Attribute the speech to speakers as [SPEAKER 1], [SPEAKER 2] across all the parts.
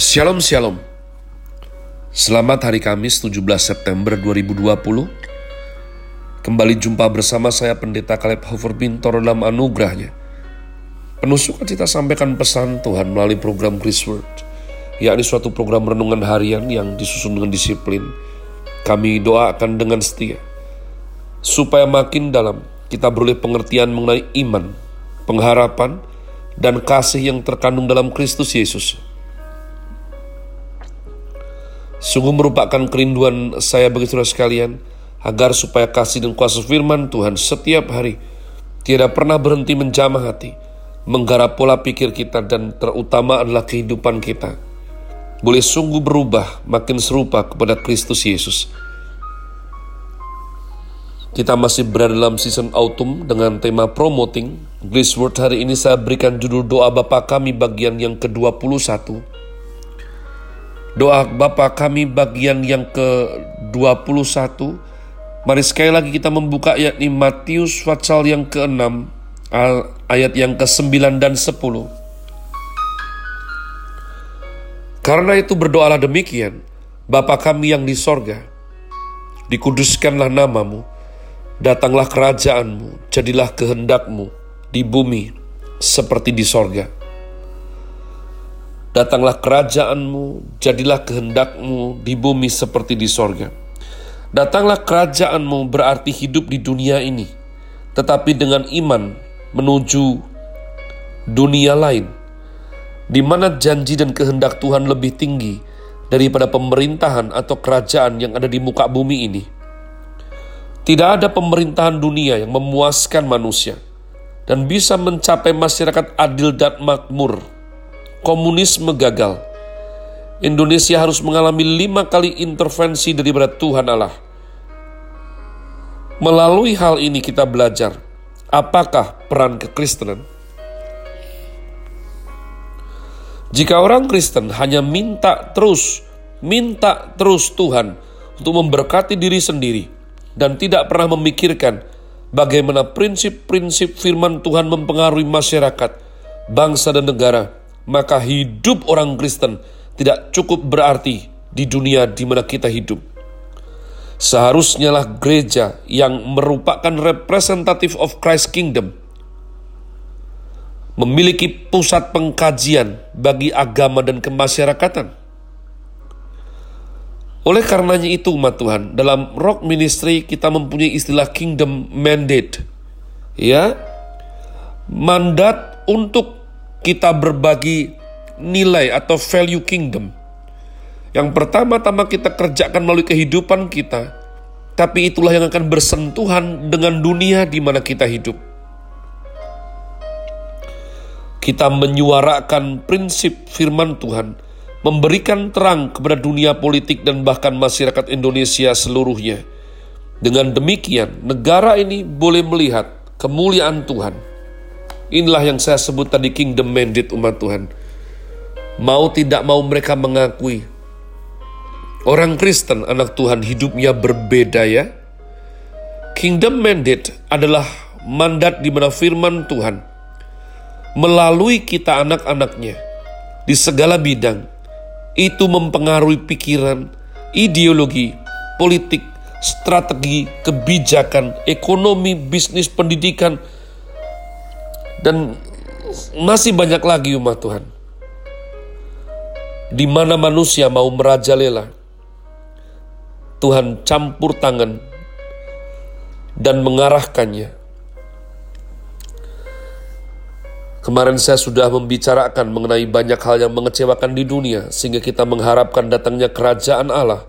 [SPEAKER 1] Shalom Shalom. Selamat hari Kamis 17 September 2020 Kembali jumpa bersama saya Pendeta Kaleb Hofer Bintor dalam anugerahnya. Penuh sukacita sampaikan pesan Tuhan melalui program Chris Word yakni suatu program renungan harian yang disusun dengan disiplin. Kami doakan dengan setia Supaya makin dalam kita beroleh pengertian mengenai iman, pengharapan, dan kasih yang terkandung dalam Kristus Yesus Sungguh merupakan kerinduan saya bagi saudara sekalian, agar supaya kasih dan kuasa firman Tuhan setiap hari tidak pernah berhenti menjamah hati, menggarap pola pikir kita dan terutama adalah kehidupan kita. Boleh sungguh berubah makin serupa kepada Kristus Yesus. Kita masih berada dalam season autumn dengan tema promoting. Grace Word hari ini saya berikan judul doa Bapa kami bagian yang ke-21 Doa Bapa kami bagian yang ke-21. Mari sekali lagi kita membuka yakni Matius pasal yang ke-6 ayat yang ke-9 dan 10. Karena itu berdoalah demikian, Bapa kami yang di sorga, dikuduskanlah namamu, datanglah kerajaanmu, jadilah kehendakmu di bumi seperti di sorga. Datanglah kerajaanmu, jadilah kehendakmu di bumi seperti di sorga. Datanglah kerajaanmu berarti hidup di dunia ini, tetapi dengan iman menuju dunia lain, di mana janji dan kehendak Tuhan lebih tinggi daripada pemerintahan atau kerajaan yang ada di muka bumi ini. Tidak ada pemerintahan dunia yang memuaskan manusia dan bisa mencapai masyarakat adil dan makmur komunisme gagal. Indonesia harus mengalami lima kali intervensi daripada Tuhan Allah. Melalui hal ini kita belajar apakah peran kekristenan. Jika orang Kristen hanya minta terus, minta terus Tuhan untuk memberkati diri sendiri dan tidak pernah memikirkan bagaimana prinsip-prinsip firman Tuhan mempengaruhi masyarakat, bangsa dan negara, maka hidup orang Kristen tidak cukup berarti di dunia di mana kita hidup. Seharusnya lah gereja yang merupakan representatif of Christ Kingdom memiliki pusat pengkajian bagi agama dan kemasyarakatan. Oleh karenanya itu umat Tuhan, dalam rock ministry kita mempunyai istilah kingdom mandate. Ya. Mandat untuk kita berbagi nilai atau value kingdom. Yang pertama-tama kita kerjakan melalui kehidupan kita, tapi itulah yang akan bersentuhan dengan dunia di mana kita hidup. Kita menyuarakan prinsip firman Tuhan, memberikan terang kepada dunia politik dan bahkan masyarakat Indonesia seluruhnya. Dengan demikian, negara ini boleh melihat kemuliaan Tuhan Inilah yang saya sebut tadi kingdom mandate umat Tuhan. Mau tidak mau mereka mengakui orang Kristen anak Tuhan hidupnya berbeda ya. Kingdom mandate adalah mandat di mana firman Tuhan melalui kita anak-anaknya di segala bidang itu mempengaruhi pikiran, ideologi, politik, strategi, kebijakan, ekonomi, bisnis, pendidikan, dan masih banyak lagi umat Tuhan. Di mana manusia mau merajalela, Tuhan campur tangan dan mengarahkannya. Kemarin saya sudah membicarakan mengenai banyak hal yang mengecewakan di dunia, sehingga kita mengharapkan datangnya kerajaan Allah.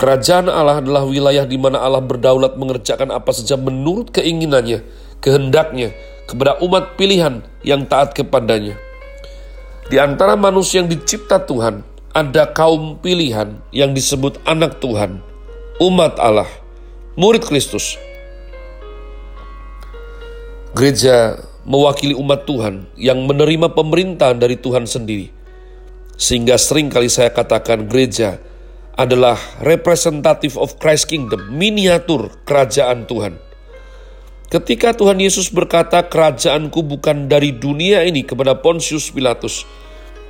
[SPEAKER 1] Kerajaan Allah adalah wilayah di mana Allah berdaulat mengerjakan apa saja menurut keinginannya, kehendaknya, kepada umat pilihan yang taat kepadanya. Di antara manusia yang dicipta Tuhan, ada kaum pilihan yang disebut anak Tuhan, umat Allah, murid Kristus. Gereja mewakili umat Tuhan yang menerima pemerintahan dari Tuhan sendiri. Sehingga sering kali saya katakan gereja adalah representative of Christ Kingdom, miniatur kerajaan Tuhan. Ketika Tuhan Yesus berkata, "Kerajaanku bukan dari dunia ini" kepada Pontius Pilatus,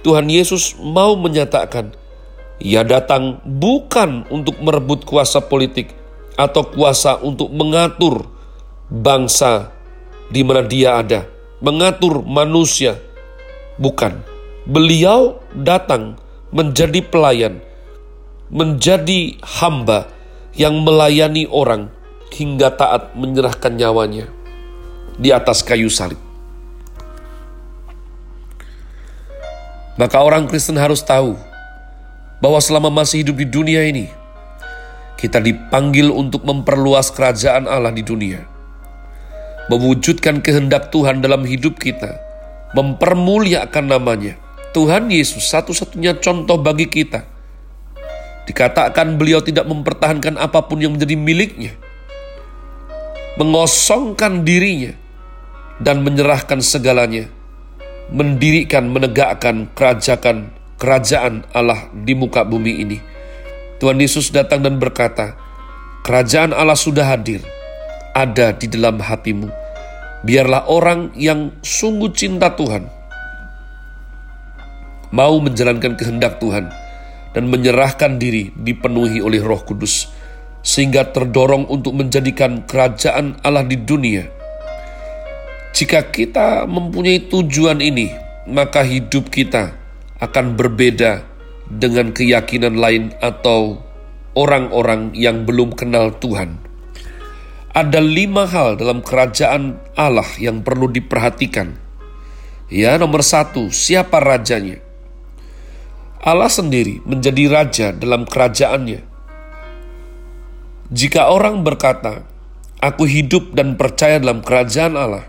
[SPEAKER 1] Tuhan Yesus mau menyatakan, Ia datang bukan untuk merebut kuasa politik atau kuasa untuk mengatur bangsa di mana Dia ada, mengatur manusia. Bukan, beliau datang menjadi pelayan, menjadi hamba yang melayani orang hingga taat menyerahkan nyawanya di atas kayu salib. Maka orang Kristen harus tahu bahwa selama masih hidup di dunia ini, kita dipanggil untuk memperluas kerajaan Allah di dunia, mewujudkan kehendak Tuhan dalam hidup kita, mempermuliakan namanya. Tuhan Yesus satu-satunya contoh bagi kita. Dikatakan beliau tidak mempertahankan apa pun yang menjadi miliknya, mengosongkan dirinya, dan menyerahkan segalanya, mendirikan, menegakkan kerajaan kerajaan Allah di muka bumi ini. Tuhan Yesus datang dan berkata, Kerajaan Allah sudah hadir, ada di dalam hatimu. Biarlah orang yang sungguh cinta Tuhan, mau menjalankan kehendak Tuhan, dan menyerahkan diri dipenuhi oleh roh kudus, sehingga terdorong untuk menjadikan kerajaan Allah di dunia. Jika kita mempunyai tujuan ini, maka hidup kita akan berbeda dengan keyakinan lain atau orang-orang yang belum kenal Tuhan. Ada lima hal dalam kerajaan Allah yang perlu diperhatikan. Ya, nomor satu, siapa rajanya? Allah sendiri menjadi raja dalam kerajaannya. Jika orang berkata, "Aku hidup dan percaya dalam kerajaan Allah,"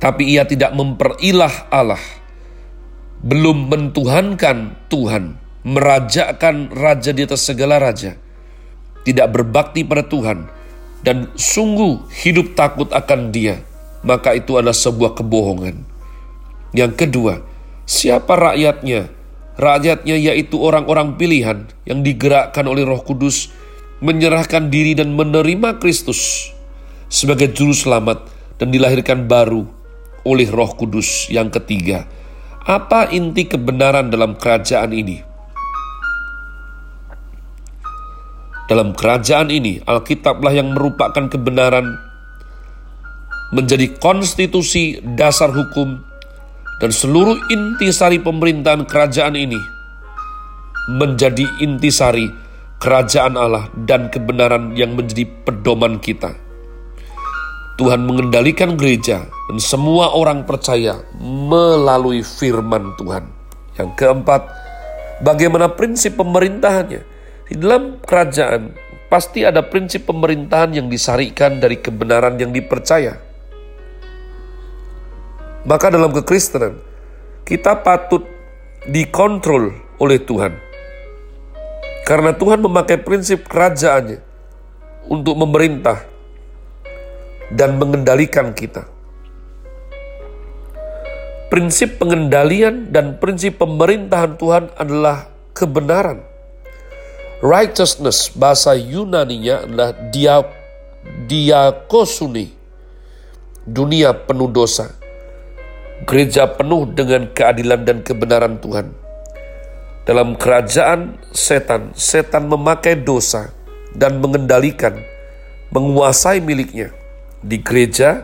[SPEAKER 1] tapi ia tidak memperilah Allah, belum mentuhankan Tuhan, merajakan raja di atas segala raja, tidak berbakti pada Tuhan, dan sungguh hidup takut akan Dia, maka itu adalah sebuah kebohongan. Yang kedua, siapa rakyatnya? Rakyatnya yaitu orang-orang pilihan yang digerakkan oleh Roh Kudus, menyerahkan diri dan menerima Kristus sebagai juru selamat dan dilahirkan baru oleh Roh Kudus. Yang ketiga, apa inti kebenaran dalam kerajaan ini? Dalam kerajaan ini, Alkitablah yang merupakan kebenaran menjadi konstitusi dasar hukum dan seluruh intisari pemerintahan kerajaan ini menjadi intisari kerajaan Allah dan kebenaran yang menjadi pedoman kita. Tuhan mengendalikan gereja dan semua orang percaya melalui firman Tuhan. Yang keempat, bagaimana prinsip pemerintahannya? Di dalam kerajaan pasti ada prinsip pemerintahan yang disarikan dari kebenaran yang dipercaya. Maka dalam kekristenan, kita patut dikontrol oleh Tuhan. Karena Tuhan memakai prinsip kerajaannya untuk memerintah dan mengendalikan kita. Prinsip pengendalian dan prinsip pemerintahan Tuhan adalah kebenaran. Righteousness, bahasa Yunaninya adalah dia, diakosuni, dunia penuh dosa. Gereja penuh dengan keadilan dan kebenaran Tuhan. Dalam kerajaan setan, setan memakai dosa dan mengendalikan, menguasai miliknya di gereja,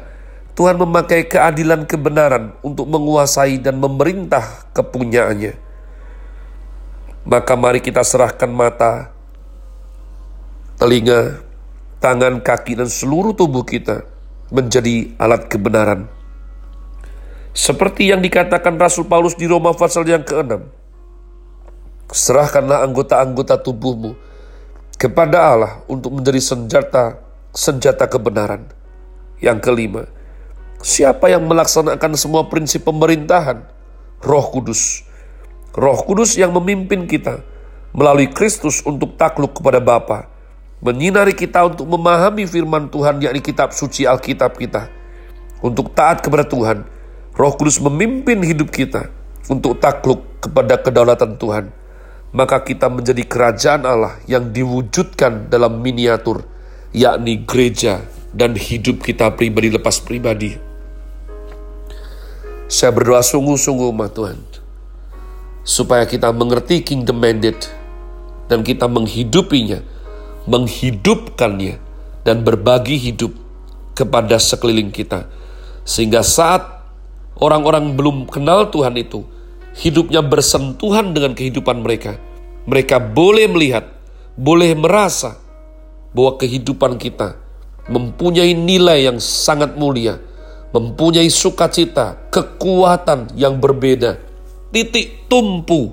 [SPEAKER 1] Tuhan memakai keadilan kebenaran untuk menguasai dan memerintah kepunyaannya. Maka mari kita serahkan mata, telinga, tangan, kaki, dan seluruh tubuh kita menjadi alat kebenaran. Seperti yang dikatakan Rasul Paulus di Roma pasal yang ke-6. Serahkanlah anggota-anggota tubuhmu kepada Allah untuk menjadi senjata senjata kebenaran yang kelima, siapa yang melaksanakan semua prinsip pemerintahan? Roh Kudus. Roh Kudus yang memimpin kita melalui Kristus untuk takluk kepada Bapa, menyinari kita untuk memahami firman Tuhan yakni kitab suci Alkitab kita. Untuk taat kepada Tuhan, Roh Kudus memimpin hidup kita untuk takluk kepada kedaulatan Tuhan. Maka kita menjadi kerajaan Allah yang diwujudkan dalam miniatur, yakni gereja dan hidup kita pribadi lepas pribadi. Saya berdoa sungguh-sungguh umat Tuhan. Supaya kita mengerti kingdom mandate. Dan kita menghidupinya. Menghidupkannya. Dan berbagi hidup kepada sekeliling kita. Sehingga saat orang-orang belum kenal Tuhan itu. Hidupnya bersentuhan dengan kehidupan mereka. Mereka boleh melihat. Boleh merasa. Bahwa kehidupan kita mempunyai nilai yang sangat mulia mempunyai sukacita, kekuatan yang berbeda, titik tumpu,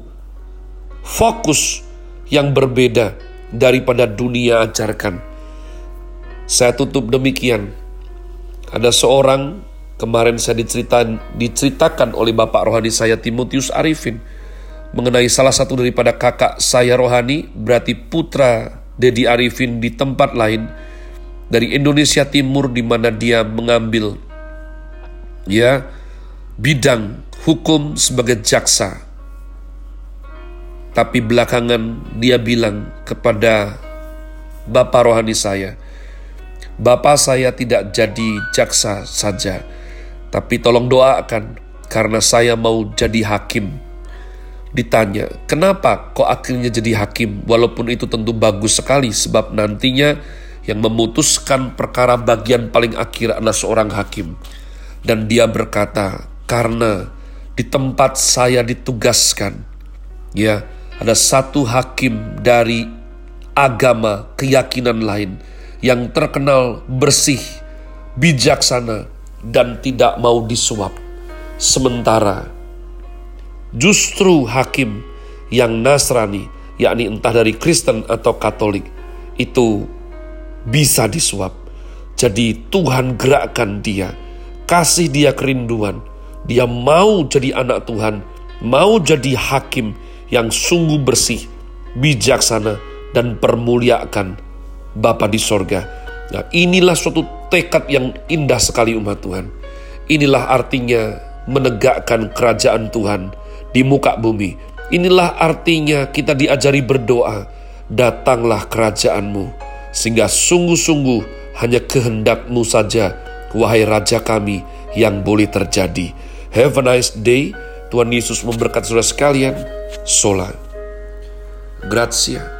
[SPEAKER 1] fokus yang berbeda daripada dunia ajarkan. Saya tutup demikian. Ada seorang kemarin saya diceritakan, diceritakan oleh Bapak rohani saya Timotius Arifin mengenai salah satu daripada kakak saya rohani berarti putra Dedi Arifin di tempat lain dari Indonesia Timur di mana dia mengambil ya bidang hukum sebagai jaksa. Tapi belakangan dia bilang kepada Bapak rohani saya, Bapak saya tidak jadi jaksa saja, tapi tolong doakan karena saya mau jadi hakim. Ditanya, kenapa kok akhirnya jadi hakim? Walaupun itu tentu bagus sekali sebab nantinya yang memutuskan perkara bagian paling akhir adalah seorang hakim. Dan dia berkata, karena di tempat saya ditugaskan, ya ada satu hakim dari agama keyakinan lain yang terkenal bersih, bijaksana, dan tidak mau disuap. Sementara justru hakim yang Nasrani, yakni entah dari Kristen atau Katolik, itu bisa disuap. Jadi Tuhan gerakkan dia kasih dia kerinduan. Dia mau jadi anak Tuhan, mau jadi hakim yang sungguh bersih, bijaksana, dan permuliakan Bapa di sorga. Nah, inilah suatu tekad yang indah sekali umat Tuhan. Inilah artinya menegakkan kerajaan Tuhan di muka bumi. Inilah artinya kita diajari berdoa, datanglah kerajaanmu, sehingga sungguh-sungguh hanya kehendakmu saja wahai Raja kami, yang boleh terjadi. Have a nice day. Tuhan Yesus memberkati saudara sekalian. Sola. Grazie.